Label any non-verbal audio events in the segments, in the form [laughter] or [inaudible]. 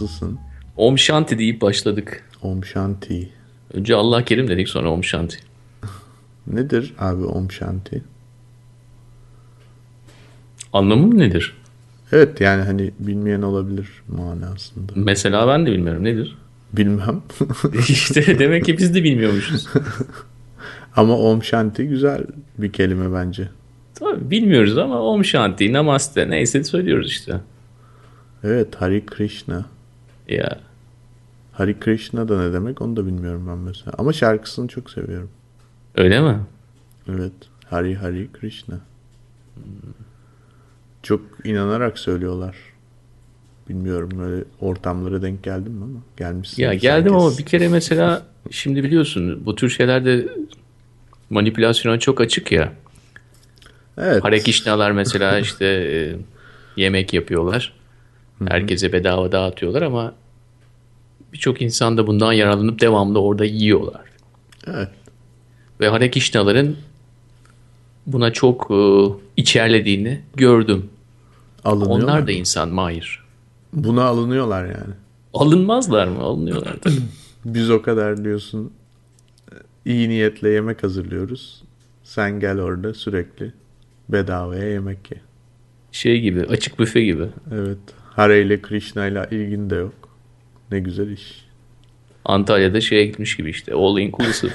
Nasılsın? Om Shanti deyip başladık. Om Shanti. Önce Allah Kerim dedik sonra Om Shanti. [laughs] Nedir abi Om Shanti? Anlamı nedir? Evet yani hani bilmeyen olabilir manasında. Mesela ben de bilmiyorum nedir? Bilmem. [laughs] İşte demek ki biz de bilmiyormuşuz. [laughs] Ama Om Shanti güzel bir kelime bence. Tabii bilmiyoruz ama Om Shanti, Namaste neyse söylüyoruz işte. Evet Hari Krishna. Ya Hari Krishna da ne demek onu da bilmiyorum ben mesela. Ama şarkısını çok seviyorum. öyle mi? Evet. Hari Hari Krishna. Çok inanarak söylüyorlar. Bilmiyorum böyle ortamlara denk geldim mi ama gelmişsin. Ya geldim ama bir kere mesela şimdi biliyorsun bu tür şeylerde manipülasyona çok açık ya. Evet. Hare Krishnalar mesela işte e, yemek yapıyorlar. Herkese bedava dağıtıyorlar ama birçok insan da bundan yararlanıp devamlı orada yiyorlar. Evet. Ve Hare Krishna'ların buna çok e, içerlediğini gördüm. Alınıyorlar. Onlar da insan Mahir. Buna alınıyorlar yani. Alınmazlar mı? Alınıyorlar tabii. [clears throat] Biz o kadar diyorsun iyi niyetle yemek hazırlıyoruz. Sen gel orada sürekli bedavaya yemek ye. Şey gibi açık büfe gibi. Evet. Hare ile Krishna ile ilgin de yok. Ne güzel iş. Antalya'da şeye gitmiş gibi işte. All inclusive.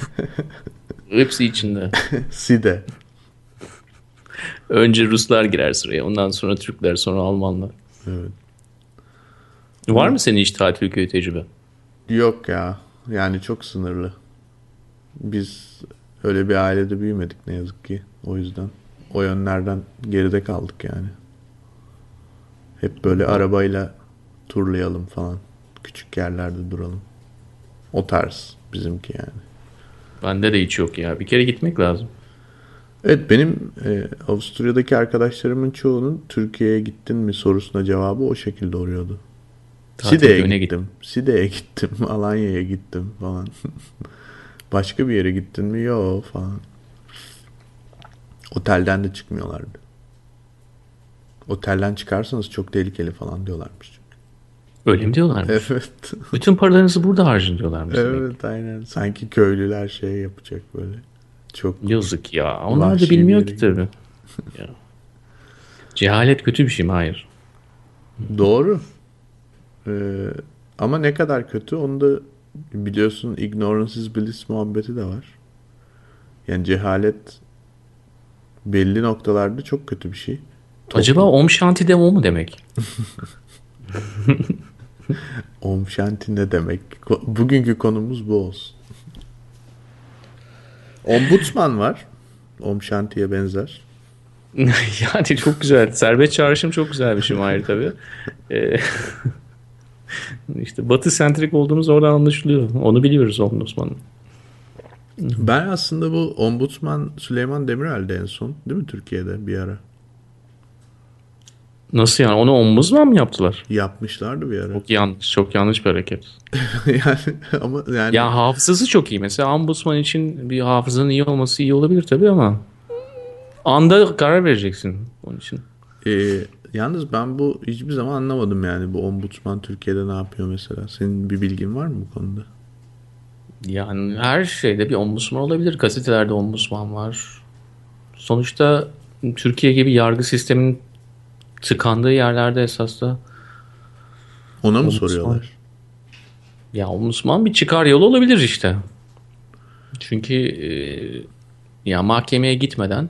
[laughs] Hepsi içinde. Side. Önce Ruslar girer sıraya. Ondan sonra Türkler sonra Almanlar. Evet. Var mı senin hiç tatil köyü tecrübe? Yok ya. Yani çok sınırlı. Biz öyle bir ailede büyümedik ne yazık ki. O yüzden o yönlerden geride kaldık yani. Hep böyle arabayla turlayalım falan. Küçük yerlerde duralım. O tarz bizimki yani. Bende de hiç yok ya. Bir kere gitmek lazım. Evet benim e, Avusturya'daki arkadaşlarımın çoğunun Türkiye'ye gittin mi sorusuna cevabı o şekilde oluyordu. Side'ye köyüne gittim. Side'ye gittim. [laughs] Alanya'ya gittim falan. [laughs] Başka bir yere gittin mi? Yok falan. Otelden de çıkmıyorlardı. Otelden çıkarsanız çok tehlikeli falan diyorlarmış. Öyle mi diyorlar? Evet. [laughs] Bütün paralarınızı burada harcın diyorlarmış. demek. evet aynen. Sanki köylüler şey yapacak böyle. Çok Yazık ya. Onlar da bilmiyor ki tabii. [laughs] Ya. Cehalet kötü bir şey mi? Hayır. Doğru. Ee, ama ne kadar kötü onu da biliyorsun ignorance is bliss muhabbeti de var. Yani cehalet belli noktalarda çok kötü bir şey. Acaba Om Shanti de o mu demek? [laughs] Om Shanti ne demek? Bugünkü konumuz bu olsun. Ombudsman var. Om Shanti'ye benzer. [laughs] yani çok güzel. Serbest çağrışım çok güzel bir şey Mahir tabii. Ee, [laughs] işte batı sentrik olduğumuz oradan anlaşılıyor. Onu biliyoruz Ombudsman'ın. Ben aslında bu ombudsman Süleyman Demirel'de en son değil mi Türkiye'de bir ara? Nasıl yani? Onu ombudsman mı yaptılar? Yapmışlardı bir ara. Çok yanlış. Çok yanlış bir hareket. [laughs] yani ama yani Ya hafızası çok iyi. Mesela ombudsman için bir hafızanın iyi olması iyi olabilir tabii ama anda karar vereceksin onun için. Ee, yalnız ben bu hiçbir zaman anlamadım yani bu ombudsman Türkiye'de ne yapıyor mesela? Senin bir bilgin var mı bu konuda? Yani her şeyde bir ombudsman olabilir. Gazetelerde ombudsman var. Sonuçta Türkiye gibi yargı sisteminin tıkandığı yerlerde esas da Ona mı soruyorlar? ya ombudsman bir çıkar yolu olabilir işte. Çünkü e, ya mahkemeye gitmeden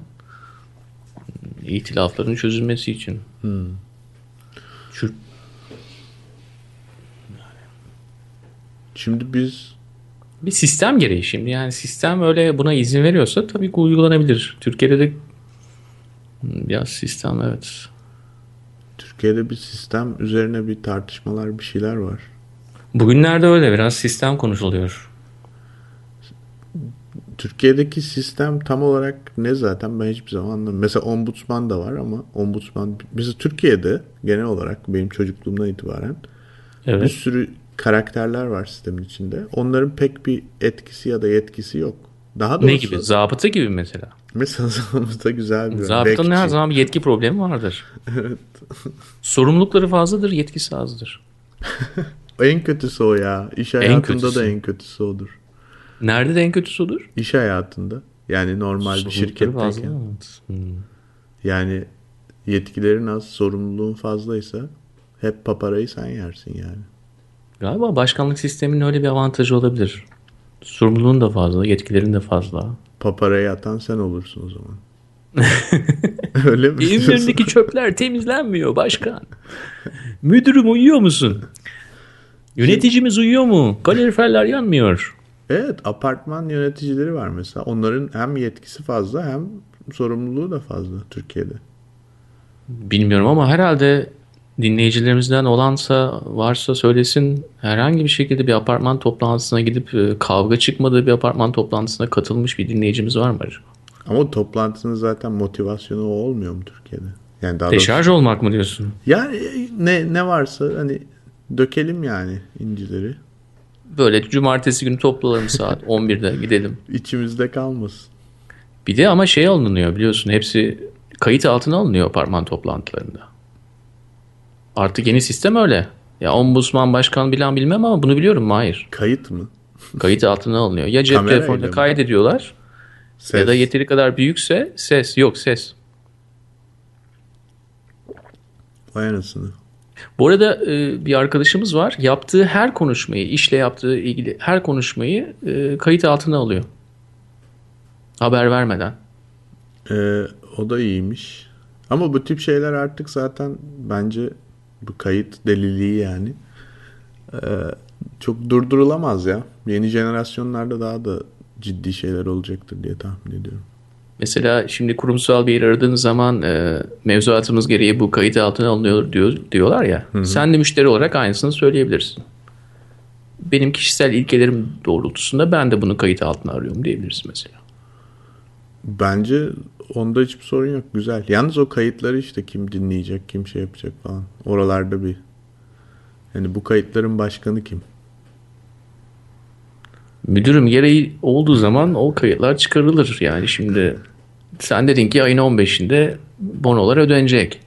itilafların çözülmesi için. Şu- Şimdi biz bir sistem gereği şimdi yani sistem öyle buna izin veriyorsa tabii ki uygulanabilir. Türkiye'de de biraz sistem evet. Türkiye'de bir sistem üzerine bir tartışmalar bir şeyler var. Bugünlerde öyle biraz sistem konuşuluyor. Türkiye'deki sistem tam olarak ne zaten ben hiçbir zaman anlamadım. Mesela ombudsman da var ama ombudsman mesela Türkiye'de genel olarak benim çocukluğumdan itibaren bir Evet. sürü karakterler var sistemin içinde. Onların pek bir etkisi ya da yetkisi yok. Daha doğrusu Ne gibi? Zabıta gibi mesela. mesela [laughs] zabıta güzel bir Zabıtanın her bekçi. zaman bir yetki problemi vardır. [laughs] Sorumlulukları fazladır, yetkisi azdır. [laughs] En kötüsü o ya. İş hayatında kötüsü. da en kötüsü odur. Nerede de en kötüsü odur? İş hayatında. Yani normal bir şirketteyken. evet. Hmm. Yani yetkilerin az, sorumluluğun fazlaysa hep paparayı sen yersin yani. Galiba başkanlık sisteminin öyle bir avantajı olabilir. Sorumluluğun da fazla, yetkilerin de fazla. Paparayı atan sen olursun o zaman. [laughs] Öyle mi? Önündeki çöpler temizlenmiyor başkan. Müdürüm uyuyor musun? Yöneticimiz uyuyor mu? Kaloriferler yanmıyor. Evet apartman yöneticileri var mesela. Onların hem yetkisi fazla hem sorumluluğu da fazla Türkiye'de. Bilmiyorum ama herhalde dinleyicilerimizden olansa varsa söylesin herhangi bir şekilde bir apartman toplantısına gidip e, kavga çıkmadığı bir apartman toplantısına katılmış bir dinleyicimiz var mı acaba? Ama o toplantının zaten motivasyonu o olmuyor mu Türkiye'de? Yani daha doğrusu- Deşarj olmak mı diyorsun? Yani ne ne varsa hani dökelim yani incileri. Böyle cumartesi günü toplanalım saat [laughs] 11'de gidelim. İçimizde kalmasın. Bir de ama şey alınıyor biliyorsun hepsi kayıt altına alınıyor apartman toplantılarında. Artık yeni sistem öyle. Ya ombudsman başkan bilen bilmem ama bunu biliyorum mu? Hayır. Kayıt mı? Kayıt altına alınıyor. Ya cep Kamerayla telefonuyla kaydediyorlar Ses. ya da yeteri kadar büyükse ses. Yok ses. Vay anasını. Bu arada e, bir arkadaşımız var. Yaptığı her konuşmayı, işle yaptığı ilgili her konuşmayı e, kayıt altına alıyor. Haber vermeden. Ee, o da iyiymiş. Ama bu tip şeyler artık zaten bence bu kayıt deliliği yani ee, çok durdurulamaz ya. Yeni jenerasyonlarda daha da ciddi şeyler olacaktır diye tahmin ediyorum. Mesela şimdi kurumsal bir yer aradığınız zaman e, mevzuatımız gereği bu kayıt altına alınıyor diyor, diyorlar ya. Sen de müşteri olarak aynısını söyleyebilirsin. Benim kişisel ilkelerim doğrultusunda ben de bunu kayıt altına arıyorum diyebiliriz mesela. Bence onda hiçbir sorun yok. Güzel. Yalnız o kayıtları işte kim dinleyecek, kim şey yapacak falan. Oralarda bir yani bu kayıtların başkanı kim? Müdürüm gereği olduğu zaman o kayıtlar çıkarılır. Yani şimdi sen dedin ki ayın 15'inde bonolar ödenecek.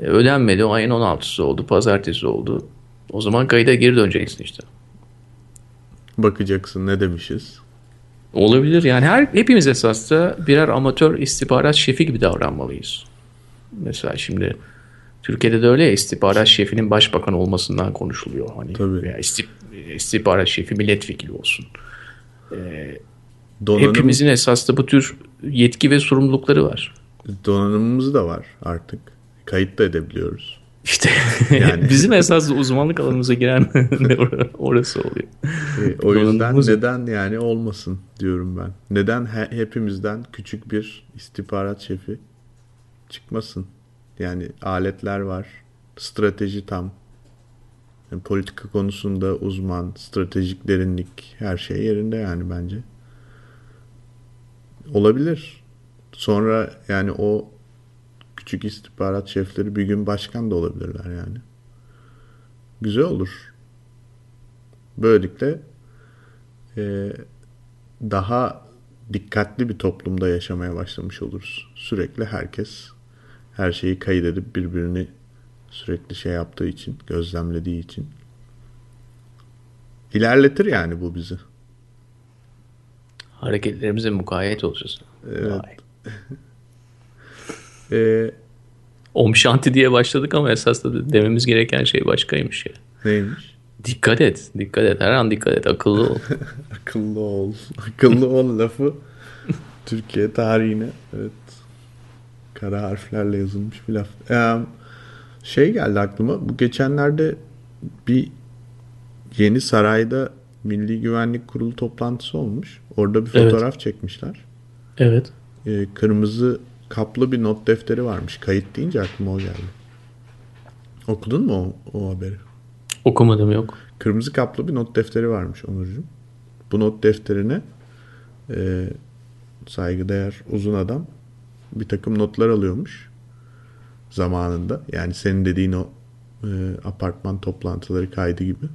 E, ödenmedi. O ayın 16'sı oldu. Pazartesi oldu. O zaman kayıda geri döneceksin işte. Bakacaksın ne demişiz. Olabilir. Yani her hepimiz esasında birer amatör istihbarat şefi gibi davranmalıyız. Mesela şimdi Türkiye'de de öyle ya, istihbarat şefinin başbakan olmasından konuşuluyor. Hani Tabii. veya istih- istihbarat şefi milletvekili olsun. Donanım, Hepimizin esasında bu tür yetki ve sorumlulukları var. donanımımız da var artık. Kayıt da edebiliyoruz. İşte [laughs] Yani. bizim esas uzmanlık alanımıza giren [laughs] or- orası oluyor. E, o yüzden neden yani olmasın diyorum ben. Neden he- hepimizden küçük bir istihbarat şefi çıkmasın? Yani aletler var. Strateji tam. Yani politika konusunda uzman, stratejik derinlik her şey yerinde yani bence. Olabilir. Sonra yani o küçük istihbarat şefleri bir gün başkan da olabilirler yani. Güzel olur. Böylelikle e, daha dikkatli bir toplumda yaşamaya başlamış oluruz. Sürekli herkes her şeyi kaydedip birbirini sürekli şey yaptığı için, gözlemlediği için. İlerletir yani bu bizi. Hareketlerimize mukayyet olacağız. Evet. [laughs] Vay. E, Om Shanti diye başladık ama esas da dememiz gereken şey başkaymış ya. neymiş? Dikkat et, dikkat et. Her an dikkat et, akıllı ol. [laughs] Akıllı ol. Akıllı ol lafı [laughs] Türkiye tarihine evet kara harflerle yazılmış bir laf. Ee, şey geldi aklıma. Bu geçenlerde bir yeni sarayda Milli Güvenlik Kurulu toplantısı olmuş. Orada bir Evet. fotoğraf çekmişler. evet. Ee, kırmızı kaplı bir not defteri varmış. Kayıt deyince aklıma o geldi. Okudun mu o, o haberi? Okumadım yok. Kırmızı kaplı bir not defteri varmış Onurcuğum. Bu not defterine e, saygıdeğer uzun adam bir takım notlar alıyormuş zamanında. Yani senin dediğin o e, apartman toplantıları kaydı gibi.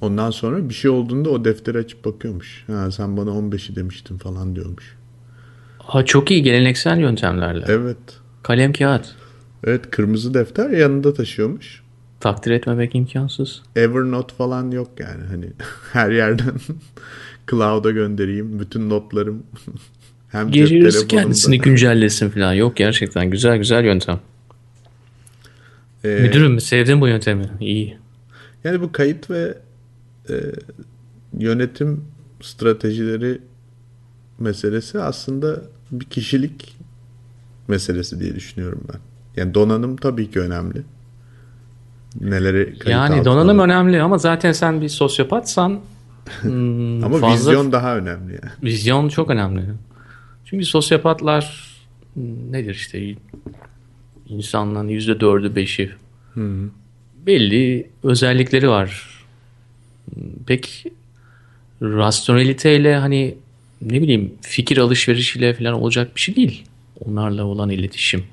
Ondan sonra bir şey olduğunda o defteri açıp bakıyormuş. Ha, sen bana 15'i demiştin falan diyormuş. Ha, çok iyi geleneksel yöntemlerle. Evet. Kalem kağıt. Evet kırmızı defter yanında taşıyormuş. Takdir etmemek imkansız. Evernote falan yok yani. Hani [laughs] her yerden [laughs] cloud'a göndereyim. Bütün notlarım [laughs] hem Gece yarısı kendisini güncellesin falan. Yok gerçekten güzel güzel yöntem. Ee, Müdürüm sevdim bu yöntemi. İyi. Yani bu kayıt ve e, yönetim stratejileri meselesi aslında bir kişilik meselesi diye düşünüyorum ben. Yani donanım tabii ki önemli. Neleri Yani donanım alır. önemli ama zaten sen bir sosyopatsan [laughs] hmm, ama fazla vizyon daha önemli yani. vizyon çok önemli. Çünkü sosyopatlar hmm, nedir işte insanların yüzde dördü beşi belli özellikleri var. Hmm, Pek rasyoneliteyle hani ne bileyim fikir alışverişiyle falan olacak bir şey değil. Onlarla olan iletişim.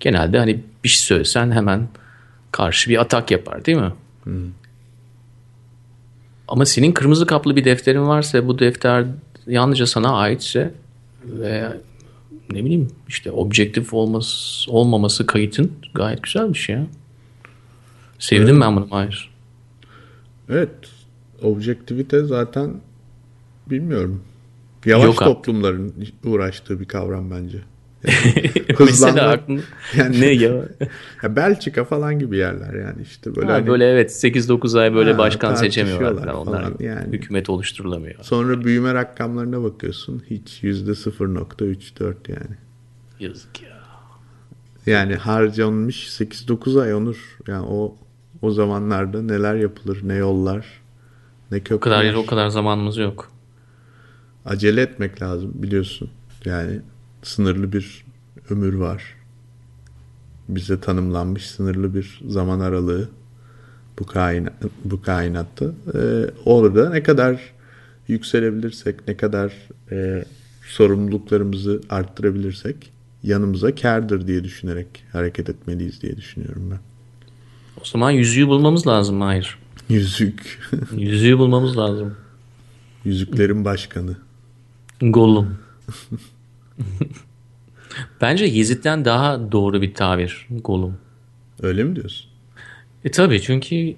Genelde hani bir şey söylesen hemen karşı bir atak yapar değil mi? Ama senin kırmızı kaplı bir defterin varsa bu defter yalnızca sana aitse ve ne bileyim işte objektif olması, olmaması kayıtın gayet güzel bir şey ya. Sevdim ben bunu Mahir. Evet. Objektivite zaten bilmiyorum. Yavaş Yok abi. toplumların uğraştığı bir kavram bence. [laughs] Mesela Hızlanma. aklım [laughs] Yani ne ya? [laughs] ya Belçika falan gibi yerler yani işte böyle Ha, hani böyle evet 8-9 ay böyle Ha, başkan seçemiyorlar falan. Onlar falan yani. hükümet oluşturulamıyor. Sonra büyüme rakamlarına bakıyorsun. Hiç yüzde 0.34 yani. Yazık ya. Yani harcanmış 8-9 ay onur. Yani o o zamanlarda neler yapılır, ne yollar, ne O kadar köprüler. o kadar zamanımız yok. Acele etmek lazım biliyorsun. Yani sınırlı bir ömür var. Bize tanımlanmış sınırlı bir zaman aralığı bu kaina bu kainatta. Ee, orada ne kadar yükselebilirsek, ne kadar e, sorumluluklarımızı arttırabilirsek yanımıza kârdır diye düşünerek hareket etmeliyiz diye düşünüyorum ben. O zaman yüzüğü bulmamız lazım Mahir. Yüzük. Yüzüğü bulmamız lazım. Yüzüklerin başkanı. Gollum. [laughs] Bence Yezid'den daha doğru bir tabir Gollum. Öyle mi diyorsun? E tabi çünkü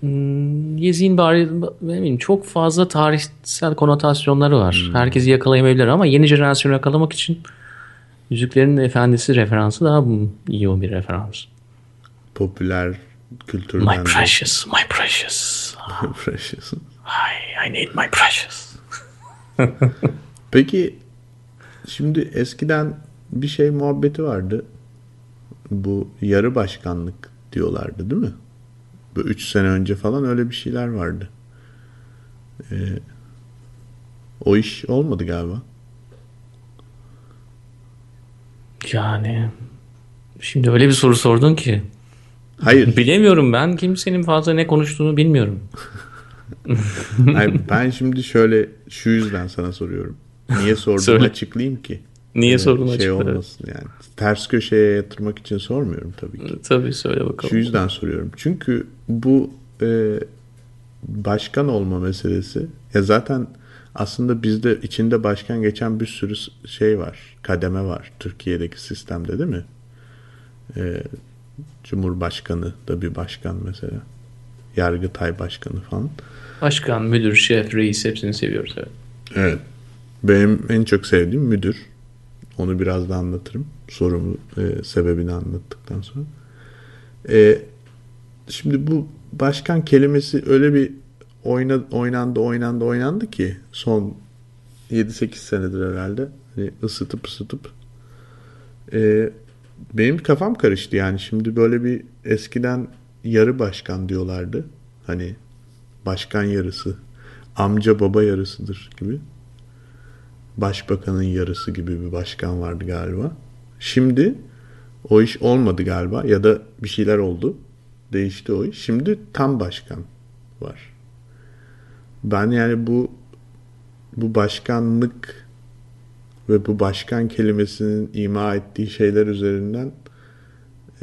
hmm, Yezid'in bari bileyim, çok fazla tarihsel konotasyonları var. Herkesi yakalayamayabilir ama yeni jenerasyonu yakalamak için Yüzüklerin Efendisi referansı daha iyi o bir referans. Popüler kültürden My precious, my precious. [laughs] Precious. I, I need my precious. [laughs] Peki şimdi eskiden bir şey muhabbeti vardı. Bu yarı başkanlık diyorlardı değil mi? Bu 3 sene önce falan öyle bir şeyler vardı. Ee, o iş olmadı galiba. Yani şimdi öyle bir soru sordun ki. Hayır. Bilemiyorum ben kimsenin fazla ne konuştuğunu bilmiyorum. [laughs] [laughs] hayır ben şimdi şöyle şu yüzden sana soruyorum. Niye [laughs] Söyle. açıklayayım ki. Niye Ee, sorun şey açıkla. olmasın yani. Ters köşeye yatırmak için sormuyorum tabii ki. Tabii söyle bakalım. Şu yüzden soruyorum. Çünkü bu e, başkan olma meselesi ya zaten aslında bizde içinde başkan geçen bir sürü şey var. Kademe var Türkiye'deki sistemde değil mi? E, Cumhurbaşkanı da bir başkan mesela. Yargıtay başkanı falan. Başkan, müdür, şef, reis hepsini seviyoruz. Evet. Evet. Benim en çok sevdiğim müdür. Onu biraz da anlatırım. Sorumu, e, sebebini anlattıktan sonra. E, şimdi bu başkan kelimesi öyle bir oyna, oynandı, oynandı, oynandı ki son 7-8 senedir herhalde. Hani ısıtıp ısıtıp. E, benim kafam karıştı yani. Şimdi böyle bir eskiden yarı başkan diyorlardı. Hani başkan yarısı, amca baba yarısıdır gibi başbakanın yarısı gibi bir başkan vardı galiba. Şimdi o iş olmadı galiba ya da bir şeyler oldu. Değişti o iş. Şimdi tam başkan var. Ben yani bu bu başkanlık ve bu başkan kelimesinin ima ettiği şeyler üzerinden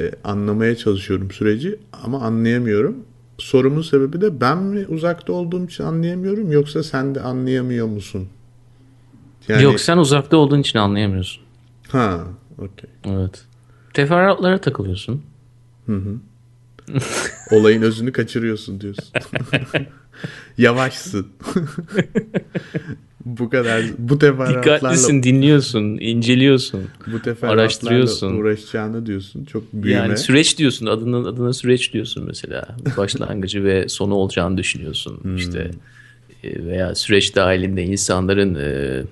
e, anlamaya çalışıyorum süreci ama anlayamıyorum. Sorumun sebebi de ben mi uzakta olduğum için anlayamıyorum yoksa sen de anlayamıyor musun? Yani... Yok sen uzakta olduğun için anlayamıyorsun. Ha, okey. Evet. Teferruatlara takılıyorsun. Hı hı. [laughs] Olayın özünü kaçırıyorsun diyorsun. [laughs] Yavaşsın. [laughs] bu kadar bu teferruatlarla dikkatlisin, dinliyorsun, inceliyorsun, bu teferruatlarla uğraşacağını diyorsun. Çok büyüme. Yani süreç diyorsun. Adına adına süreç diyorsun mesela. Başlangıcı ve sonu olacağını düşünüyorsun. Hmm. İşte e, veya süreç dahilinde insanların e,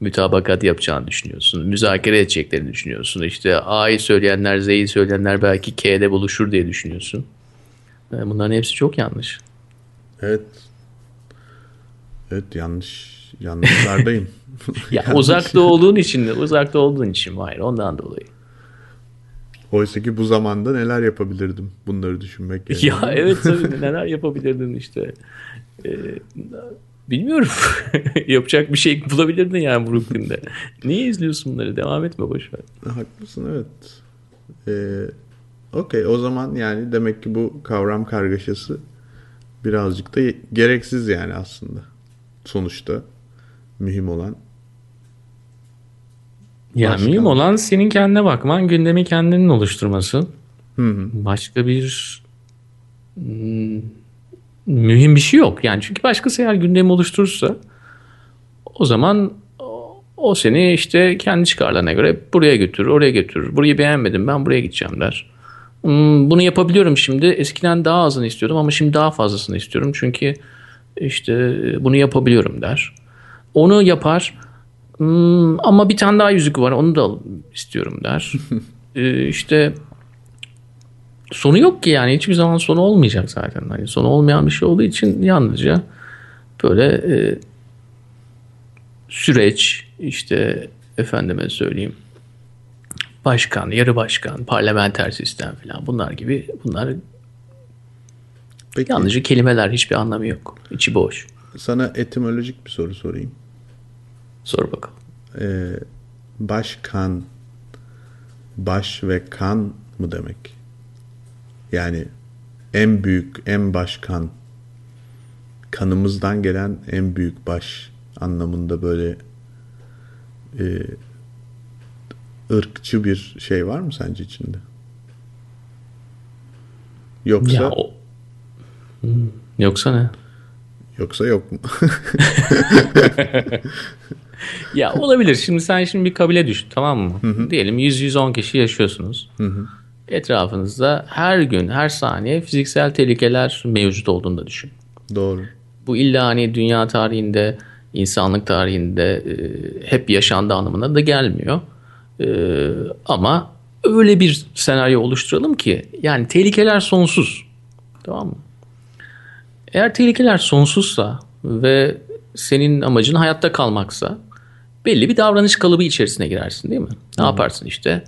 mütabakat yapacağını düşünüyorsun. Müzakere edeceklerini düşünüyorsun. İşte A'yı söyleyenler Z'yi söyleyenler belki K'de buluşur diye düşünüyorsun. E, bunların hepsi çok yanlış. Evet. Evet yanlış yanlışlardayım. [laughs] ya yanlış. uzakta olduğun için uzakta olduğun için hayır ondan dolayı. Oysa ki bu zamanda neler yapabilirdim bunları düşünmek [laughs] yerine. Ya evet tabii neler yapabilirdin işte. Ee, bilmiyorum. [laughs] Yapacak bir şey bulabilirdin yani Brooklyn'de. Niye izliyorsun bunları? Devam etme boşver. Haklısın evet. Ee, Okey o zaman yani demek ki bu kavram kargaşası birazcık da gereksiz yani aslında. Sonuçta mühim olan. Ya başka. mühim olan senin kendine bakman, gündemi kendinin oluşturması. Hı hı. Başka bir hmm, mühim bir şey yok. Yani çünkü başkası eğer gündemi oluşturursa o zaman o seni işte kendi çıkarlarına göre buraya götürür, oraya götürür. Burayı beğenmedim ben buraya gideceğim der. Hmm, bunu yapabiliyorum şimdi. Eskiden daha azını istiyordum ama şimdi daha fazlasını istiyorum. Çünkü işte bunu yapabiliyorum der. Onu yapar. Hmm, ama bir tane daha yüzük var onu da istiyorum der. [laughs] ee, işte sonu yok ki yani hiçbir zaman sonu olmayacak zaten. Hani sonu olmayan bir şey olduğu için yalnızca böyle e, süreç işte efendime söyleyeyim başkan, yarı başkan, parlamenter sistem falan bunlar gibi bunlar Peki. yalnızca kelimeler hiçbir anlamı yok. İçi boş. Sana etimolojik bir soru sorayım. Sor bakalım. Ee, başkan baş ve kan mı demek? Yani en büyük, en başkan kanımızdan gelen en büyük baş anlamında böyle e, ırkçı bir şey var mı sence içinde? Yoksa ya o... Hmm, yoksa ne? Yoksa yok mu? [laughs] [laughs] [laughs] ya olabilir. Şimdi sen şimdi bir kabile düşün tamam mı? Hı hı. Diyelim 100-110 kişi yaşıyorsunuz. Hı hı. Etrafınızda her gün, her saniye fiziksel tehlikeler mevcut olduğunu da düşün. Doğru. Bu illa hani dünya tarihinde, insanlık tarihinde e, hep yaşandı anlamına da gelmiyor. Ee, ama öyle bir senaryo oluşturalım ki yani tehlikeler sonsuz. Tamam mı? Eğer tehlikeler sonsuzsa ve senin amacın hayatta kalmaksa belli bir davranış kalıbı içerisine girersin değil mi? Ne yaparsın işte?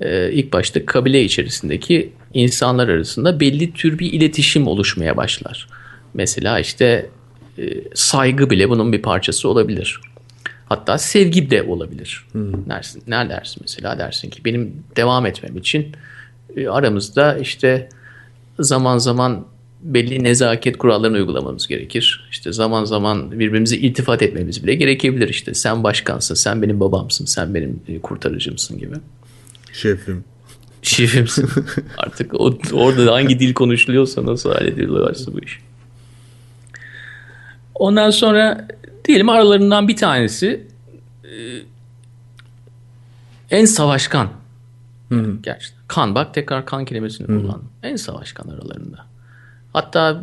Ee, ilk başta kabile içerisindeki insanlar arasında belli tür bir iletişim oluşmaya başlar. Mesela işte e, saygı bile bunun bir parçası olabilir. Hatta sevgi de olabilir. Hmm. Dersin, ne dersin mesela? Dersin ki benim devam etmem için e, aramızda işte zaman zaman belli nezaket kurallarını uygulamamız gerekir. İşte zaman zaman birbirimize iltifat etmemiz bile gerekebilir. İşte sen başkansın, sen benim babamsın, sen benim e, kurtarıcımsın gibi. Şefim. Şefimsin. [laughs] Artık o, orada hangi dil konuşuluyorsa nasıl hallediyorlarsa bu iş. Ondan sonra Diyelim aralarından bir tanesi e, en savaşkan. Hı Gerçekten. Kan bak tekrar kan kelimesini kullandım. En savaşkan aralarında. Hatta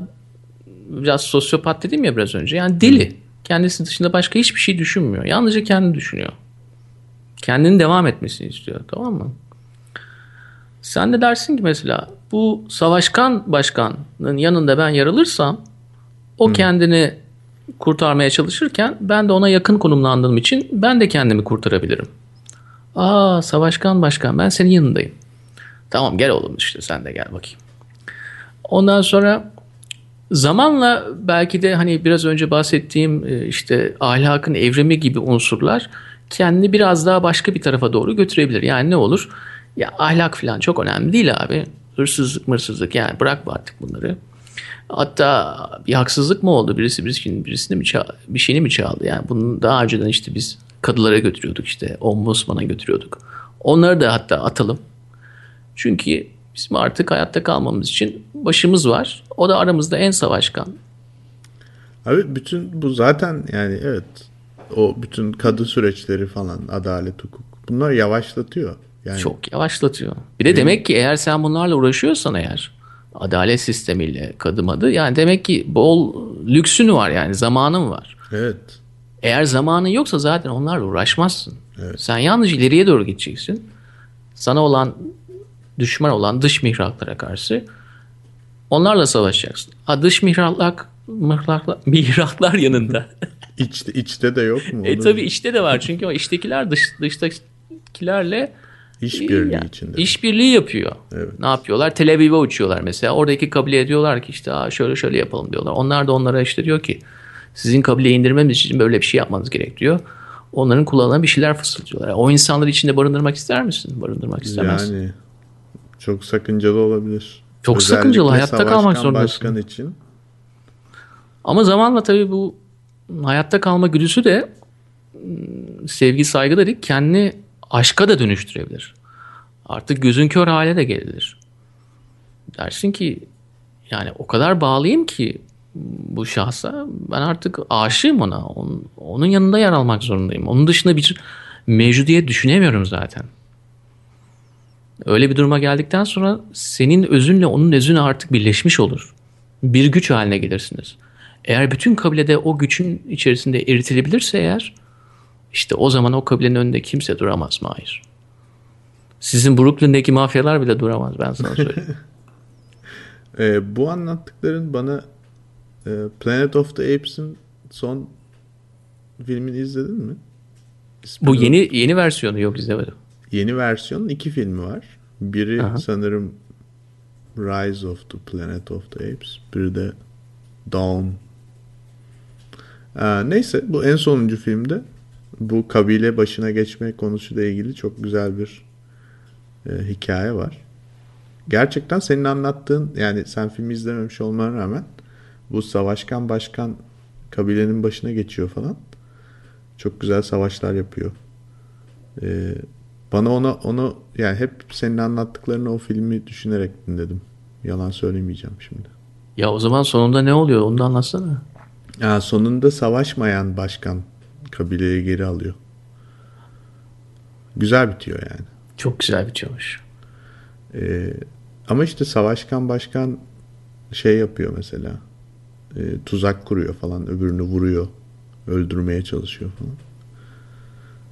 biraz sosyopat dedim ya biraz önce. Yani deli. Kendisi dışında başka hiçbir şey düşünmüyor. Yalnızca kendini düşünüyor. Kendinin devam etmesini istiyor. Tamam mı? Sen de dersin ki mesela bu savaşkan başkanın yanında ben yaralırsam o Hı. kendini kurtarmaya çalışırken ben de ona yakın konumlandığım için ben de kendimi kurtarabilirim. Aa Savaşkan Başkan ben senin yanındayım. Tamam gel oğlum işte sen de gel bakayım. Ondan sonra zamanla belki de hani biraz önce bahsettiğim e, işte ahlakın evrimi gibi unsurlar kendini biraz daha başka bir tarafa doğru götürebilir. Yani ne olur? Ya ahlak falan çok önemli değil abi. Hırsızlık mırsızlık yani bırak artık bunları. Hatta bir haksızlık mı oldu? Birisi birisini, birisini mi ça- bir şeyini mi çaldı? Yani bunun daha önceden işte biz kadılara götürüyorduk işte. Ombudsman'a götürüyorduk. Onları da hatta atalım. Çünkü bizim artık hayatta kalmamız için başımız var. O da aramızda en savaşkan. Abi bütün bu zaten yani evet o bütün kadı süreçleri falan adalet hukuk bunlar yavaşlatıyor. Yani Çok yavaşlatıyor. Bir de demek ki eğer sen bunlarla uğraşıyorsan eğer adalet sistemiyle kadım adı yani demek ki bol lüksün var yani zamanın var. evet. Eğer zamanın yoksa zaten onlarla uğraşmazsın. Sen yalnız ileriye doğru gideceksin. Sana olan düşman olan dış mihraklara karşı onlarla savaşacaksın. Ha dış mihraklar mihraklar, mihraklar yanında. [laughs] İçte, içte de yok mu? e Onu- tabi içte de var çünkü o içtekiler dış, dıştakilerle İşbirliği yani içinde. işbirliği yapıyor. Evet. Ne yapıyorlar? Tel Aviv'e uçuyorlar mesela. Oradaki kabileye diyorlar ki işte Aa, şöyle şöyle yapalım diyorlar. Onlar da onlara işte diyor ki sizin kabileye indirmemiz için böyle bir şey yapmanız gerek diyor. Onların kulağına bir şeyler fısıldıyorlar. O insanları içinde barındırmak ister misin? Barındırmak istemez. Yani çok sakıncalı olabilir. Çok sakıncalı, hayatta kalmak zorundasın. başkan için. Ama zamanla tabii bu hayatta kalma güdüsü de ım, sevgi saygı da kendini aşka da dönüştürebilir. Artık gözün kör hale de gelir. Dersin ki yani o kadar bağlıyım ki bu şahsa ben artık aşığım ona. Onun, onun yanında yer almak zorundayım. Onun dışında bir mevcudiyet düşünemiyorum zaten. Öyle bir duruma geldikten sonra senin özünle onun özünü artık birleşmiş olur. Bir güç haline gelirsiniz. Eğer bütün kabilede o güçün içerisinde eritilebilirse eğer işte o zaman o kabilenin önünde kimse duramaz Mahir. Sizin Brooklyn'deki mafyalar bile duramaz ben sana söyleyeyim. [laughs] Ee, bu anlattıkların bana e, Planet of the Apes'in son filmini izledin mi? İsmi Bu yeni yeni versiyonu yok izlemedim. Yeni versiyonun iki filmi var. Biri Aha. sanırım Rise of the Planet of the Apes. Biri de Dawn. Ee, neyse bu en sonuncu filmde bu kabile başına geçme konusuyla ilgili çok güzel bir e, hikaye var. Gerçekten senin anlattığın yani sen filmi izlememiş olmana rağmen bu savaşkan başkan kabilenin başına geçiyor falan. Çok güzel savaşlar yapıyor. Ee, bana ona onu yani hep senin anlattıklarını o filmi düşünerek dinledim. Yalan söylemeyeceğim şimdi. Ya o zaman sonunda ne oluyor onu da anlatsana. Ya sonunda savaşmayan başkan kabileyi geri alıyor. Güzel bitiyor yani. Çok güzel bitiyormuş. Ee, ama işte savaşkan başkan şey yapıyor mesela. Ee, tuzak kuruyor falan. Öbürünü vuruyor. Öldürmeye çalışıyor falan.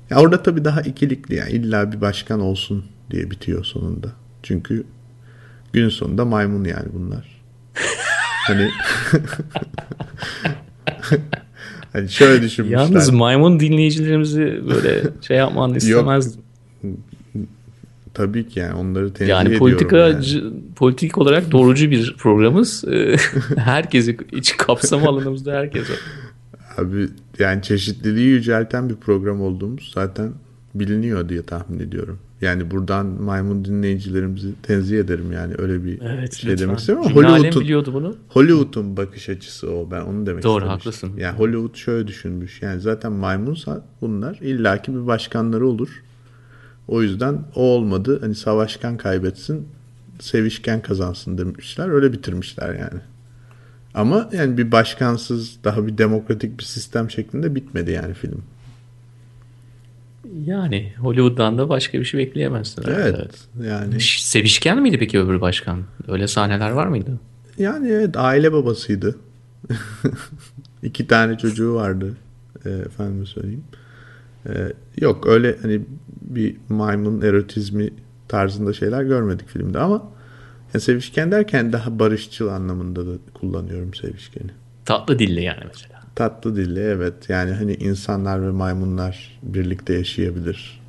Ya orada tabii daha ikilikli yani. illa bir başkan olsun diye bitiyor sonunda. Çünkü gün sonunda maymun yani bunlar. hani [laughs] hani şöyle düşünmüşler. Yalnız maymun dinleyicilerimizi böyle şey yapmanı istemezdim. Tabii ki yani onları tenzih Yani ediyorum politika yani. politik olarak doğrucu bir programız. Ee, [laughs] Herkesi iç kapsam alanımızda herkes var. Abi yani çeşitliliği yücelten bir program olduğumuz zaten biliniyor diye tahmin ediyorum. Yani buradan maymun dinleyicilerimizi tenzih ederim yani öyle bir Evet şey lütfen. demek istemiyorum. Hollywood'un, biliyordu bunu. Hollywood'un bakış açısı o. Ben onu demek Doğru, istemiştim. haklısın. Yani Hollywood şöyle düşünmüş. Yani zaten maymunsa bunlar illaki bir başkanları olur. O yüzden o olmadı. Hani savaşkan kaybetsin, sevişken kazansın demişler. Öyle bitirmişler yani. Ama yani bir başkansız daha bir demokratik bir sistem şeklinde bitmedi yani film. Yani Hollywood'dan da başka bir şey bekleyemezsin. Evet. Yani Ş- Sevişken miydi peki öbür başkan? Öyle sahneler var mıydı? yani evet aile babasıydı. [laughs] İki tane çocuğu vardı. E, efendim söyleyeyim. E, yok öyle hani bir maymun erotizmi tarzında şeyler görmedik filmde ama yani sevişken derken daha barışçıl anlamında da kullanıyorum sevişkeni. Tatlı dilli yani mesela. Tatlı dilli evet. Yani hani insanlar ve maymunlar birlikte yaşayabilir.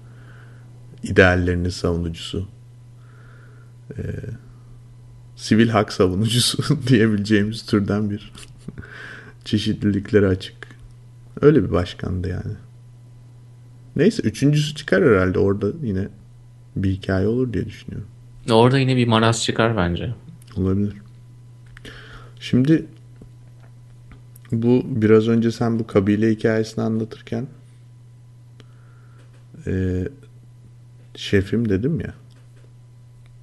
İdeallerinin savunucusu. Ee, sivil hak savunucusu [laughs] diyebileceğimiz türden bir [laughs] çeşitliliklere açık. Öyle bir başkandı yani. Neyse üçüncüsü çıkar herhalde orada yine bir hikaye olur diye düşünüyorum. Orada yine bir maraz çıkar bence. Olabilir. Şimdi bu biraz önce sen bu kabile hikayesini anlatırken e, şefim dedim ya.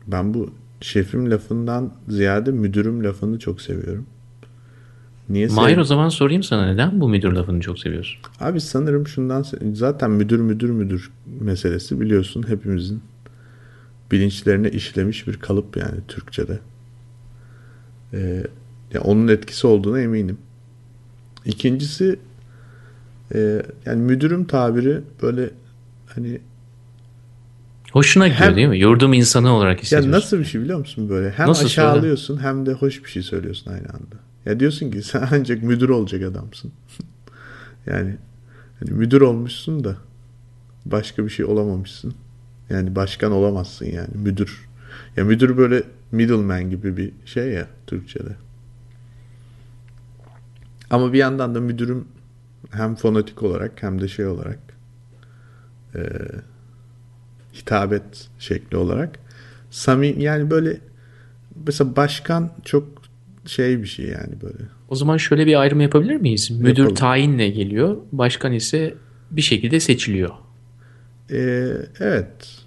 Ben bu şefim lafından ziyade müdürüm lafını çok seviyorum. Niye Mahir o zaman sorayım sana neden bu müdür lafını çok seviyorsun? Abi sanırım şundan zaten müdür müdür müdür meselesi biliyorsun hepimizin bilinçlerine işlemiş bir kalıp yani Türkçe'de. Ee, ya onun etkisi olduğuna eminim. İkincisi e, yani müdürüm tabiri böyle hani Hoşuna gidiyor Hem- değil mi? Yurdum insanı olarak ya hissediyorsun. nasıl bir şey biliyor musun böyle hem Nasıl aşağılıyorsun hem de hoş bir şey söylüyorsun aynı anda. Ya diyorsun ki [laughs] sen ancak müdür olacak adamsın. [laughs] yani hani müdür olmuşsun da başka bir şey olamamışsın. Yani başkan olamazsın yani müdür. Ya müdür böyle middleman gibi bir şey ya Türkçe'de. Ama bir yandan da müdürüm hem fonetik olarak hem de şey olarak e, hitabet şekli olarak samimi yani böyle mesela başkan çok şey bir şey yani böyle. O zaman şöyle bir ayrım yapabilir miyiz? Müdür Yapalım. tayinle geliyor, başkan ise bir şekilde seçiliyor. Ee, evet.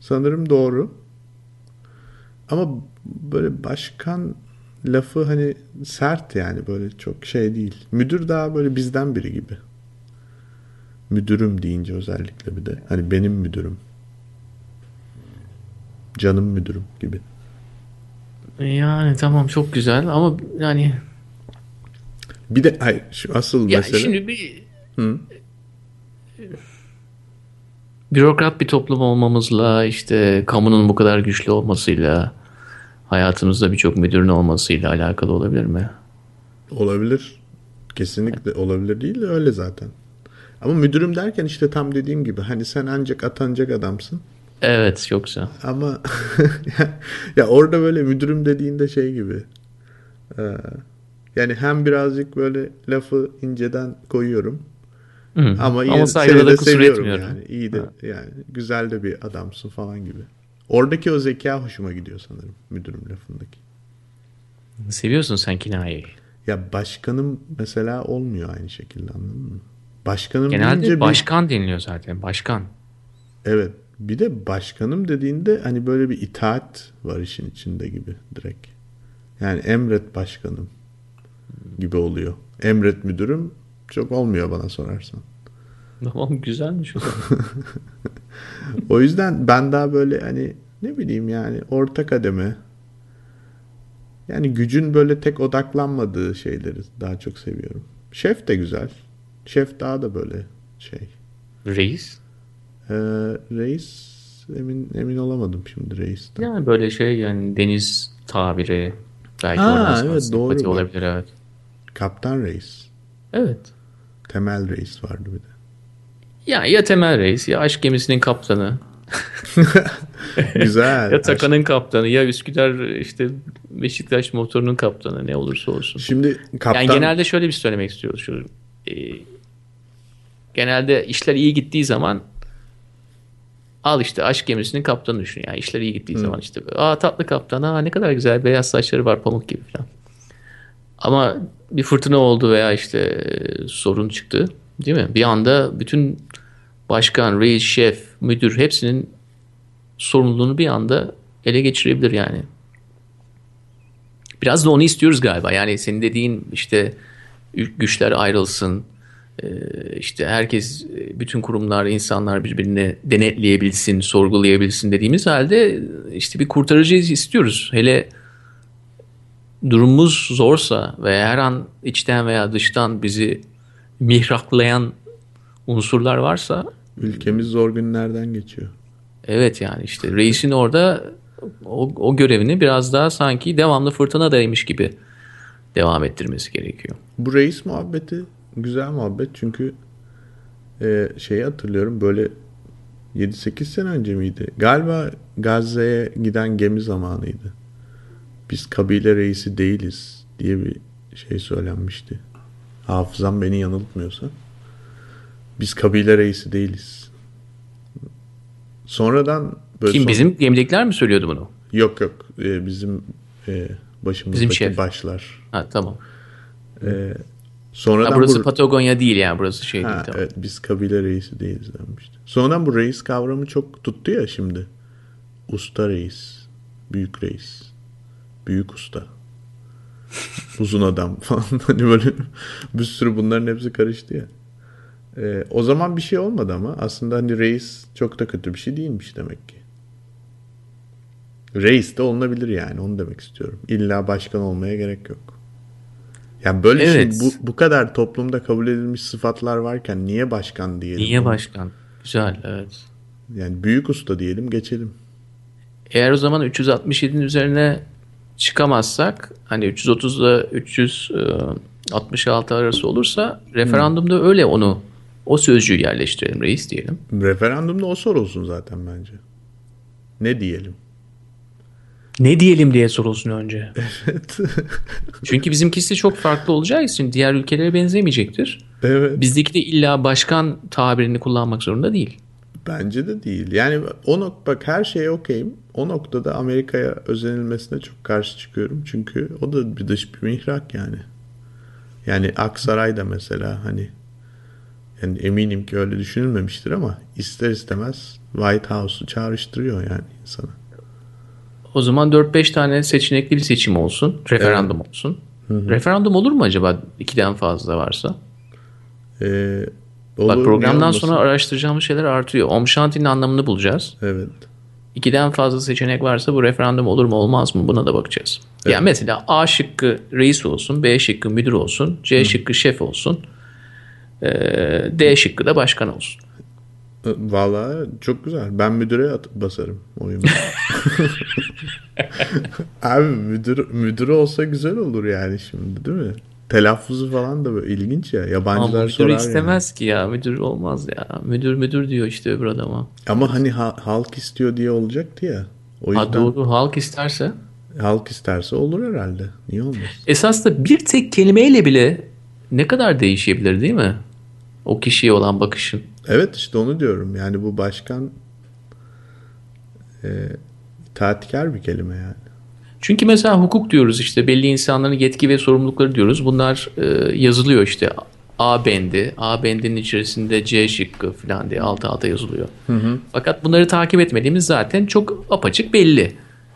Sanırım doğru. Ama böyle başkan lafı hani sert yani böyle çok şey değil. Müdür daha böyle bizden biri gibi. Müdürüm deyince özellikle bir de. Hani benim müdürüm. Canım müdürüm gibi. Yani tamam çok güzel ama yani Bir de hayır, şu asıl ya mesele. şimdi bir Hı. Bürokrat bir toplum olmamızla işte kamunun bu kadar güçlü olmasıyla hayatımızda birçok müdürün olmasıyla alakalı olabilir mi? Olabilir. Kesinlikle olabilir değil de öyle zaten. Ama müdürüm derken işte tam dediğim gibi hani sen ancak atanacak adamsın. Evet yoksa. Ama [laughs] ya orada böyle müdürüm dediğinde şey gibi. Ee, yani hem birazcık böyle lafı inceden koyuyorum. Hı. Ama Ama seni de kusur etmiyorum. yani. İyi de yani güzel de bir adamsın falan gibi. Oradaki o zeka hoşuma gidiyor sanırım müdürüm lafındaki. Seviyorsun sen kinayeyi. Ya başkanım mesela olmuyor aynı şekilde anladın mı? Başkanım Genelde deyince bir- başkan deniliyor zaten. Başkan. Evet. Bir de başkanım dediğinde hani böyle bir itaat var işin içinde gibi direkt. Yani emret başkanım gibi oluyor. Emret müdürüm çok olmuyor bana sorarsan. Tamam güzelmiş o zaman. [laughs] O yüzden ben daha böyle hani ne bileyim yani orta kademe yani gücün böyle tek odaklanmadığı şeyleri daha çok seviyorum. Şef de güzel. Şef daha da böyle şey. Reis. Ee, reis emin emin olamadım şimdi reisten. Yani böyle şey yani deniz tabiri belki Ha, evet, doğru. olabilir evet. Kaptan reis. Evet. Temel reis vardı bir de. Ya ya Temel Reis ya aşk gemisinin kaptanı [laughs] Güzel. [laughs] ya Takan'ın kaptanı ya Üsküdar işte Beşiktaş motorunun kaptanı ne olursa olsun. Şimdi kaptan Yani genelde şöyle bir şey söylemek istiyoruz. Şu, e, genelde işler iyi gittiği zaman al işte aşk gemisinin kaptanı düşün. Yani işler iyi gittiği zaman işte aa tatlı kaptan aa ne kadar güzel beyaz saçları var pamuk gibi falan. Ama bir fırtına oldu veya işte e, sorun çıktı değil mi? Bir anda bütün başkan, reis, şef, müdür hepsinin sorumluluğunu bir anda ele geçirebilir yani. Biraz da onu istiyoruz galiba. Yani senin dediğin işte güçler ayrılsın. Ee, işte herkes, bütün kurumlar, insanlar birbirini denetleyebilsin, sorgulayabilsin dediğimiz halde işte bir kurtarıcı istiyoruz. Hele durumumuz zorsa ve her an içten veya dıştan bizi mihraklayan unsurlar varsa ülkemiz zor günlerden geçiyor. Evet yani işte reisin orada o, o görevini biraz daha sanki devamlı fırtınadaymış gibi devam ettirmesi gerekiyor. Bu reis muhabbeti güzel muhabbet çünkü e, şeyi hatırlıyorum böyle 7-8 sene önce miydi? Galiba Gazze'ye giden gemi zamanıydı. Biz kabile reisi değiliz diye bir şey söylenmişti. Hafızam beni yanıltmıyorsa. Biz kabile reisi değiliz. Sonradan böyle Kim son- bizim gemidekiler mi söylüyordu bunu? Yok yok Ee, bizim e, Başımızdaki şef. başlar. Ha tamam. Ee, sonradan Ha, burası bu... Patagonya değil yani burası şey değil. Ha, Tamam. evet, biz kabile reisi değiliz denmişti. Sonradan bu reis kavramı çok tuttu ya şimdi. Usta reis, büyük reis, büyük usta, uzun adam [laughs] falan. Hani böyle bir sürü bunların hepsi karıştı ya. Ee, o zaman bir şey olmadı ama aslında hani reis çok da kötü bir şey değilmiş demek ki. Reis de olunabilir yani onu demek istiyorum. İlla başkan olmaya gerek yok. Yani böyle Evet. şimdi bu, bu kadar toplumda kabul edilmiş sıfatlar varken niye başkan diyelim? Niye başkan? Güzel evet. Yani büyük usta diyelim geçelim. Eğer o zaman 367'nin üzerine çıkamazsak hani 330 ile 366 arası olursa referandumda öyle onu o sözcüğü yerleştirelim reis diyelim. Referandumda o sorulsun zaten bence. Ne diyelim? Ne diyelim diye sorulsun önce. [laughs] Çünkü bizimkisi çok farklı olacağı için diğer ülkelere benzemeyecektir. evet. Bizdeki de illa başkan tabirini kullanmak zorunda değil. Bence de değil. Yani o nok bak her şeye okeyim. O noktada Amerika'ya özenilmesine çok karşı çıkıyorum. Çünkü o da bir dış bir mihrak yani. Yani Aksaray'da mesela hani yani eminim ki öyle düşünülmemiştir ama ister istemez White House'u çağrıştırıyor yani insana. O zaman 4-5 tane seçenekli bir seçim olsun. Referandum olsun. Referandum olur mu acaba ikiden fazla varsa? Ee, olur, niye programdan sonra araştıracağımız şeyler artıyor. Om Shanti'nin anlamını bulacağız. Evet. İkiden fazla seçenek varsa bu referandum olur mu olmaz mı buna da bakacağız. Yani mesela A şıkkı reis olsun, B şıkkı müdür olsun, C şıkkı şef olsun, D şıkkı da başkan olsun. Vallahi çok güzel. Ben müdüre at- basarım oyumu. [laughs] [laughs] Abi müdür müdür olsa güzel olur yani şimdi değil mi? Telaffuzu falan da böyle ilginç ya. Ama Yabancılar müdür sorar istemez ki ya. Müdür olmaz ya. Müdür müdür diyor işte öbür adama. yani. Ama hani ha- halk istiyor diye olacaktı ya. O Ha, yüzden doğru halk isterse. halk isterse olur herhalde. Niye olmaz? Esas da bir tek kelimeyle bile ne kadar değişebilir değil mi? O kişiye olan bakışın. Evet işte onu diyorum. Yani bu başkan e, itaatkar bir kelime yani. Çünkü mesela hukuk diyoruz işte belli insanların yetki ve sorumlulukları diyoruz. Bunlar e, yazılıyor işte A bendi, A bendinin içerisinde C şıkkı falan diye alta alta yazılıyor. Fakat bunları takip etmediğimiz zaten çok apaçık belli.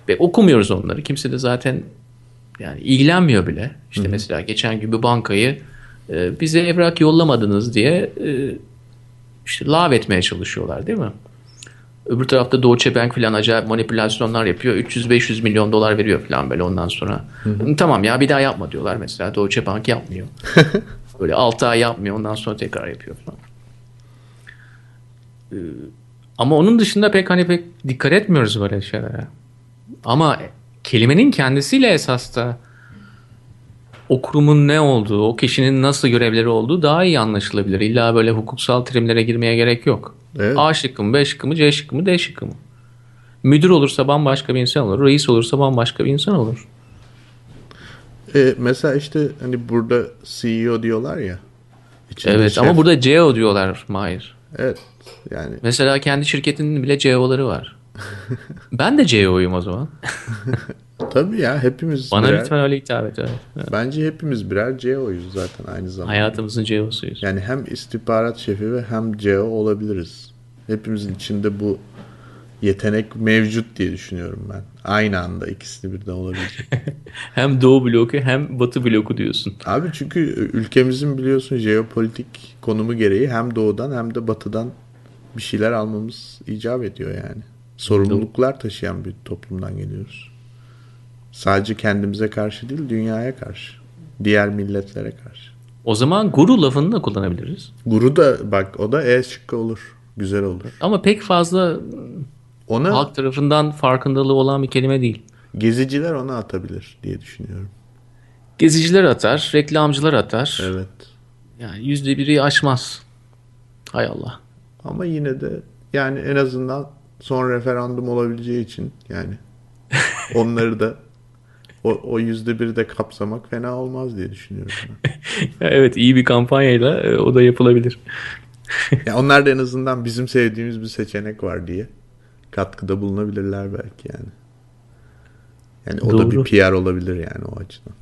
Ve okumuyoruz onları. Kimse de zaten yani ilgilenmiyor bile. İşte mesela geçen gün bir bankayı e, bize evrak yollamadınız diye e, işte lav etmeye çalışıyorlar değil mi? Öbür tarafta Deutsche Bank falan acayip manipülasyonlar yapıyor. 300-500 milyon dolar veriyor falan böyle ondan sonra. Tamam ya bir daha yapma diyorlar mesela. Deutsche Bank yapmıyor. [laughs] böyle 6 ay yapmıyor ondan sonra tekrar yapıyor falan. Ee, ama onun dışında pek hani pek dikkat etmiyoruz böyle şeylere. Ama kelimenin kendisiyle esas da o kurumun ne olduğu, o kişinin nasıl görevleri olduğu daha iyi anlaşılabilir. İlla böyle hukuksal terimlere girmeye gerek yok. Evet. A şıkkı mı, B şıkkı mı, C şıkkı mı, D şıkkı mı? Müdür olursa bambaşka bir insan olur. Reis olursa bambaşka bir insan olur. E, mesela işte hani burada CEO diyorlar ya. Evet şef. ama burada CEO diyorlar Mahir. Evet yani Mesela kendi şirketinin bile CEO'ları var. [laughs] ben de CEO'yum o zaman. [laughs] tabii ya hepimiz Bana birer, lütfen öyle hitap et. Evet. bence hepimiz birer CEO'yuz zaten aynı zamanda. Hayatımızın CEO'suyuz. Yani hem istihbarat şefi ve hem CEO olabiliriz. Hepimizin içinde bu yetenek mevcut diye düşünüyorum ben. Aynı anda ikisini birden olabilecek. [laughs] Hem Doğu bloku hem Batı bloku diyorsun. Abi çünkü ülkemizin biliyorsun jeopolitik konumu gereği hem doğudan hem de batıdan bir şeyler almamız icap ediyor yani. Sorumluluklar taşıyan bir toplumdan geliyoruz. Sadece kendimize karşı değil dünyaya karşı. Diğer milletlere karşı. O zaman guru lafını da kullanabiliriz. Guru da bak o da E şıkkı olur. Güzel olur. Ama pek fazla Ona halk tarafından farkındalığı olan bir kelime değil. geziciler ona atabilir diye düşünüyorum. Geziciler atar, reklamcılar atar. Evet. Yani yüzde biri aşmaz. Hay Allah. Ama yine de yani en azından son referandum olabileceği için yani [laughs] onları da o, yüzde biri de kapsamak fena olmaz diye düşünüyorum. [laughs] evet iyi bir kampanyayla e, o da yapılabilir. [laughs] Ya onlar da en azından bizim sevdiğimiz bir seçenek var diye katkıda bulunabilirler belki yani. Yani o da bir PR olabilir yani o açıdan.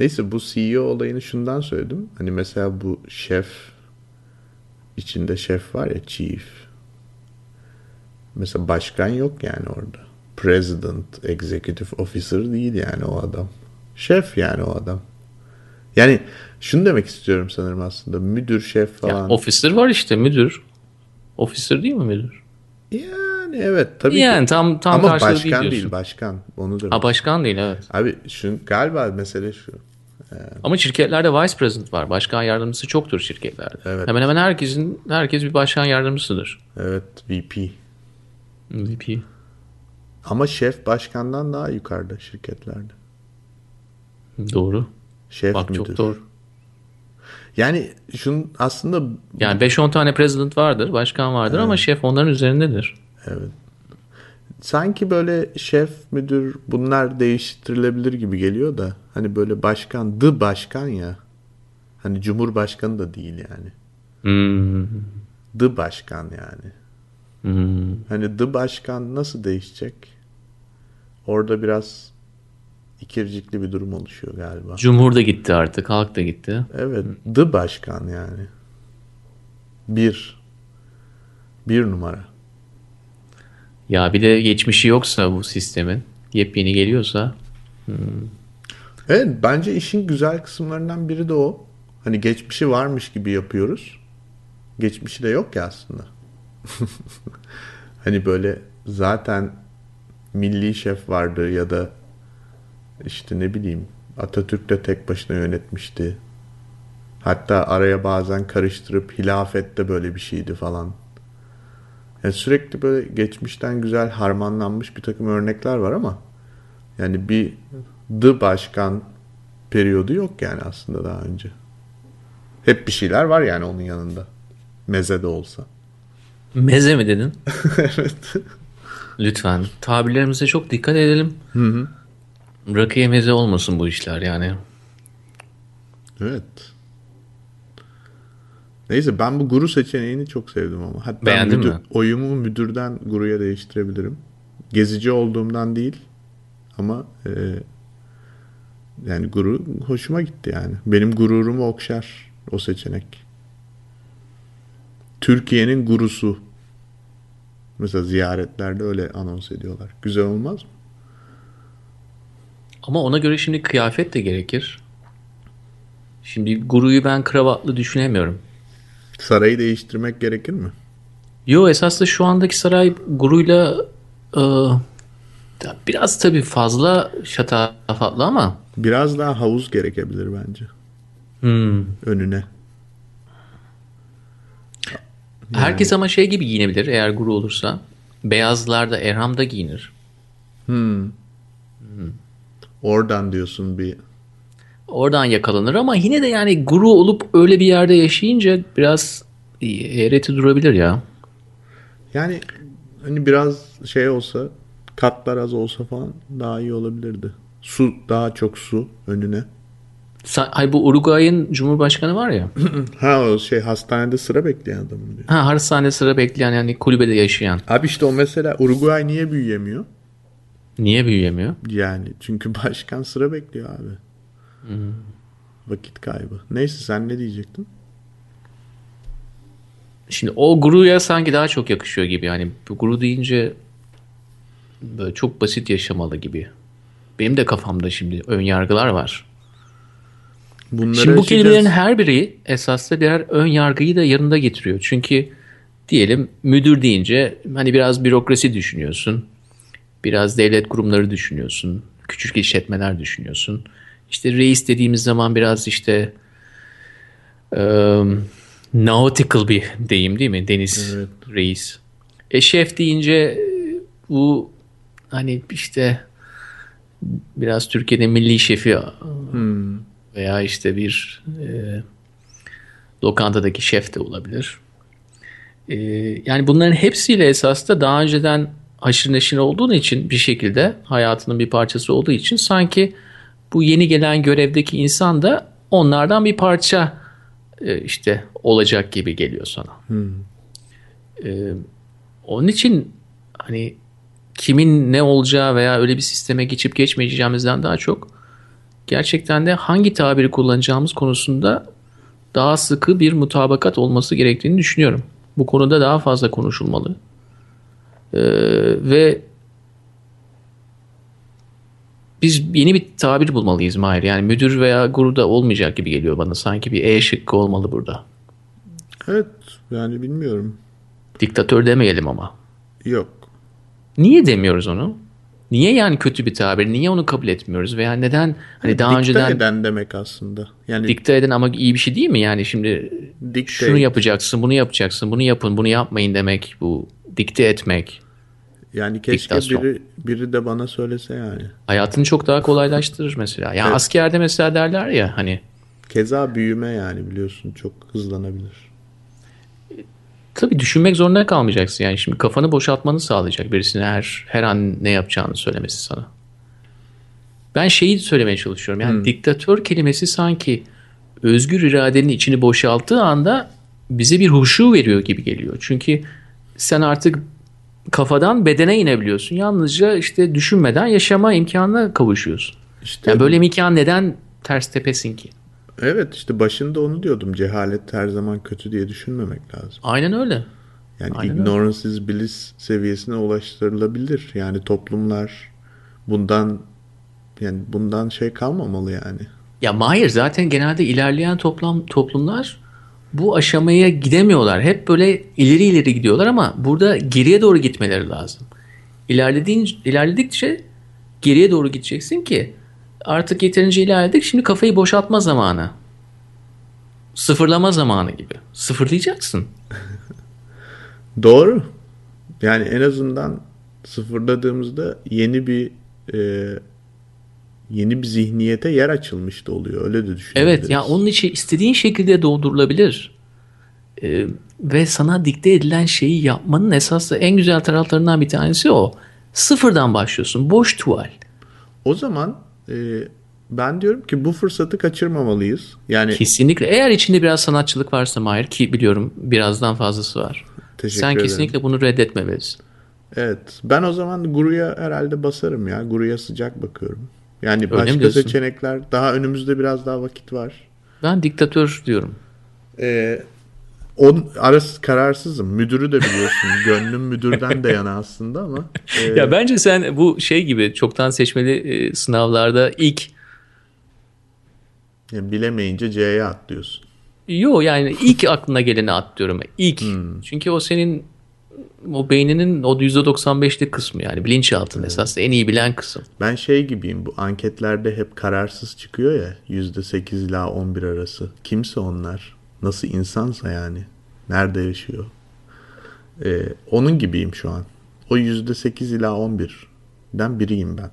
Neyse bu CEO olayını şundan söyledim. Hani mesela bu şef içinde şef var ya chief. Mesela başkan yok yani orada. President, executive officer değil yani o adam. Şef yani o adam. Yani şunu demek istiyorum sanırım aslında. Müdür, şef falan. Ya, officer var işte müdür. Officer değil mi müdür? Yani evet tabii yani, ki. tam tam Ama başkan değil, değil başkan. Onu demek. Ha başkan değil evet. Abi şu galiba mesele şu. Ee, Ama şirketlerde vice president var. Başkan yardımcısı çoktur şirketlerde. Evet. Hemen hemen herkesin herkes bir başkan yardımcısıdır. Evet, VP. VP. Ama şef başkandan daha yukarıda şirketlerde. Doğru. Şef Bak müdür. çok doğru. Yani şunun aslında... Yani 5-10 tane president vardır, başkan vardır evet. ama şef onların üzerindedir. Evet. Sanki böyle şef, müdür bunlar değiştirilebilir gibi geliyor da hani böyle başkan, the başkan ya. Hani cumhurbaşkanı da değil yani. Hmm. The başkan yani. Hmm. Hani the başkan nasıl değişecek? Orada biraz ikircikli bir durum oluşuyor galiba. Cumhur da gitti artık, halk da gitti. Evet, the başkan yani. Bir. Bir numara. Ya bir de geçmişi yoksa bu sistemin, yepyeni geliyorsa. Hmm. Evet, bence işin güzel kısımlarından biri de o. Hani geçmişi varmış gibi yapıyoruz. Geçmişi de yok ya aslında. [laughs] hani böyle zaten milli şef vardı ya da işte ne bileyim Atatürk de tek başına yönetmişti. Hatta araya bazen karıştırıp hilafet de böyle bir şeydi falan. Yani sürekli böyle geçmişten güzel harmanlanmış bir takım örnekler var ama yani bir the başkan periyodu yok yani aslında daha önce. Hep bir şeyler var yani onun yanında. Meze de olsa. Meze mi dedin? [laughs] evet. Lütfen tabirlerimize çok dikkat edelim. Hı hı. Rakıya meze olmasın bu işler yani. Evet. Neyse ben bu guru seçeneğini çok sevdim ama. Hatta Beğendin müdür, mi? Oyumu müdürden guruya değiştirebilirim. Gezici olduğumdan değil ama e, yani guru hoşuma gitti yani. Benim gururumu okşar o seçenek. Türkiye'nin gurusu. Mesela ziyaretlerde öyle anons ediyorlar. Güzel olmaz mı? Ama ona göre şimdi kıyafet de gerekir. Şimdi guruyu ben kravatlı düşünemiyorum. Sarayı değiştirmek gerekir mi? Yo esas da şu andaki saray guruyla e, biraz tabii fazla şatafatlı ama. Biraz daha havuz gerekebilir bence. Hmm. Önüne. Yani. Herkes ama şey gibi giyinebilir eğer guru olursa. Beyazlar da Erham'da giyinir. Hmm. Hmm. Oradan diyorsun bir oradan yakalanır ama yine de yani guru olup öyle bir yerde yaşayınca biraz eğreti durabilir ya. Yani hani biraz şey olsa katlar az olsa falan daha iyi olabilirdi. Su daha çok su önüne. Sen, ay bu Uruguay'ın cumhurbaşkanı var ya. [clears throat] ha o şey hastanede sıra bekleyen adam diyor. Ha hastanede sıra bekleyen yani kulübede yaşayan. Abi işte o mesela Uruguay niye büyüyemiyor? Niye büyüyemiyor? Yani çünkü [laughs] başkan sıra bekliyor abi. Hmm. Vakit kaybı. Neyse sen ne diyecektin? Şimdi o guruya sanki daha çok yakışıyor gibi. Yani bu guru deyince böyle çok basit yaşamalı gibi. Benim de kafamda şimdi ön yargılar var. Bunları şimdi bu kelimelerin her biri esasında birer ön yargıyı da yanında getiriyor. Çünkü diyelim müdür deyince hani biraz bürokrasi düşünüyorsun. Biraz devlet kurumları düşünüyorsun. Küçük işletmeler düşünüyorsun. İşte reis dediğimiz zaman biraz işte um, nautical bir deyim değil mi? Deniz evet. reis. E şef deyince bu hani işte biraz Türkiye'de milli şefi hmm. veya işte bir e, lokantadaki şef de olabilir. E, yani bunların hepsiyle esasında daha önceden haşır neşir olduğun için bir şekilde hayatının bir parçası olduğu için sanki bu yeni gelen görevdeki insan da onlardan bir parça e, işte olacak gibi geliyor sana. Hmm. Ee, onun için hani kimin ne olacağı veya öyle bir sisteme geçip geçmeyeceğimizden daha çok gerçekten de hangi tabiri kullanacağımız konusunda daha sıkı bir mutabakat olması gerektiğini düşünüyorum. Bu konuda daha fazla konuşulmalı. Ee, ve biz yeni bir tabir bulmalıyız Mahir. Yani müdür veya guru da olmayacak gibi geliyor bana. Sanki bir E şıkkı olmalı burada. Evet yani bilmiyorum. Diktatör demeyelim ama. Yok. Niye demiyoruz onu? Niye yani kötü bir tabir? Niye onu kabul etmiyoruz? Veya neden hani daha Dikte önceden eden demek aslında. Yani dikte eden ama iyi bir şey değil mi? Yani şimdi dikte şunu yapacaksın, bunu yapacaksın, bunu yapın, bunu yapmayın demek bu. Dikte etmek. yani keşke diktasyon. biri biri de bana söylese yani. Hayatını çok daha kolaylaştırır mesela. Yani Evet. askerde mesela derler ya hani Keza büyüme yani biliyorsun çok hızlanabilir. tabii düşünmek zorunda kalmayacaksın. Yani şimdi kafanı boşaltmanı sağlayacak birisine her her an ne yapacağını söylemesi sana. Ben şeyi söylemeye çalışıyorum. Yani diktatör kelimesi sanki özgür iradenin içini boşalttığı anda bize bir huşu veriyor gibi geliyor. Çünkü sen artık kafadan bedene inebiliyorsun. Yalnızca işte düşünmeden yaşama imkanına kavuşuyorsun. İşte Yani böyle bir imkan neden ters tepesin ki? evet işte başında onu diyordum. Cehalet her zaman kötü diye düşünmemek lazım. Aynen öyle. Yani Aynen öyle. ignorance is bliss seviyesine ulaştırılabilir. Yani toplumlar bundan yani bundan şey kalmamalı yani. Ya Mahir zaten genelde ilerleyen toplam toplumlar bu aşamaya gidemiyorlar. Hep böyle ileri ileri gidiyorlar ama burada geriye doğru gitmeleri lazım. İlerlediğin, ilerledikçe geriye doğru gideceksin ki artık yeterince ilerledik şimdi kafayı boşaltma zamanı. Sıfırlama zamanı gibi. Sıfırlayacaksın. [laughs] Doğru. Yani en azından sıfırladığımızda yeni bir e, yeni bir zihniyete yer açılmış da oluyor. Öyle de düşünebiliriz. Evet ya onun içi istediğin şekilde doldurulabilir. Ee, ve sana dikte edilen şeyi yapmanın esaslı en güzel taraflarından bir tanesi o. Sıfırdan başlıyorsun. Boş tuval. O zaman e, ben diyorum ki bu fırsatı kaçırmamalıyız. Yani Kesinlikle. Eğer içinde biraz sanatçılık varsa Mahir ki biliyorum birazdan fazlası var. Teşekkür Sen ederim. kesinlikle bunu reddetmemelisin. evet ben o zaman Guru'ya herhalde basarım ya. Guru'ya sıcak bakıyorum. Yani mi başka seçenekler daha önümüzde biraz daha vakit var. Ben diktatör diyorum. Ee, on arası kararsızım. Müdürü de biliyorsun. [laughs] Gönlüm müdürden de yana aslında ama. e, Ya bence sen bu şey gibi çoktan seçmeli e, sınavlarda ilk yani bilemeyince C'ye atlıyorsun. Yo yani ilk aklına geleni at diyorum. İlk. Çünkü o senin o beyninin o %95'lik kısmı yani bilinçaltın esas en iyi bilen kısım. Ben şey gibiyim bu anketlerde hep kararsız çıkıyor ya %8 ila 11 arası. Kimse onlar. Nasıl insansa yani. Nerede yaşıyor. Ee, onun gibiyim şu an. O %8 ila 11'den biriyim ben.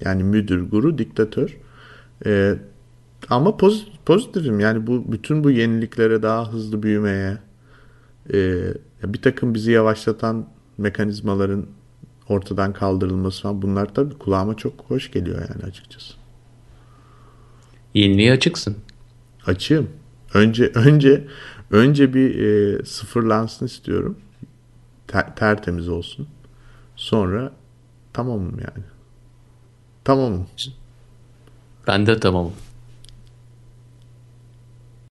Yani müdür, guru, diktatör. Ee, ama poz- pozitifim. Yani bu bütün bu yeniliklere daha hızlı büyümeye e, bir takım bizi yavaşlatan mekanizmaların ortadan kaldırılması falan bunlar tabii kulağıma çok hoş geliyor yani açıkçası. Yeniliğe açıksın. Açığım. Önce [laughs] önce önce bir e, sıfırlansın istiyorum. Ter- tertemiz olsun. Sonra tamamım yani. Tamamım. Ben de tamamım.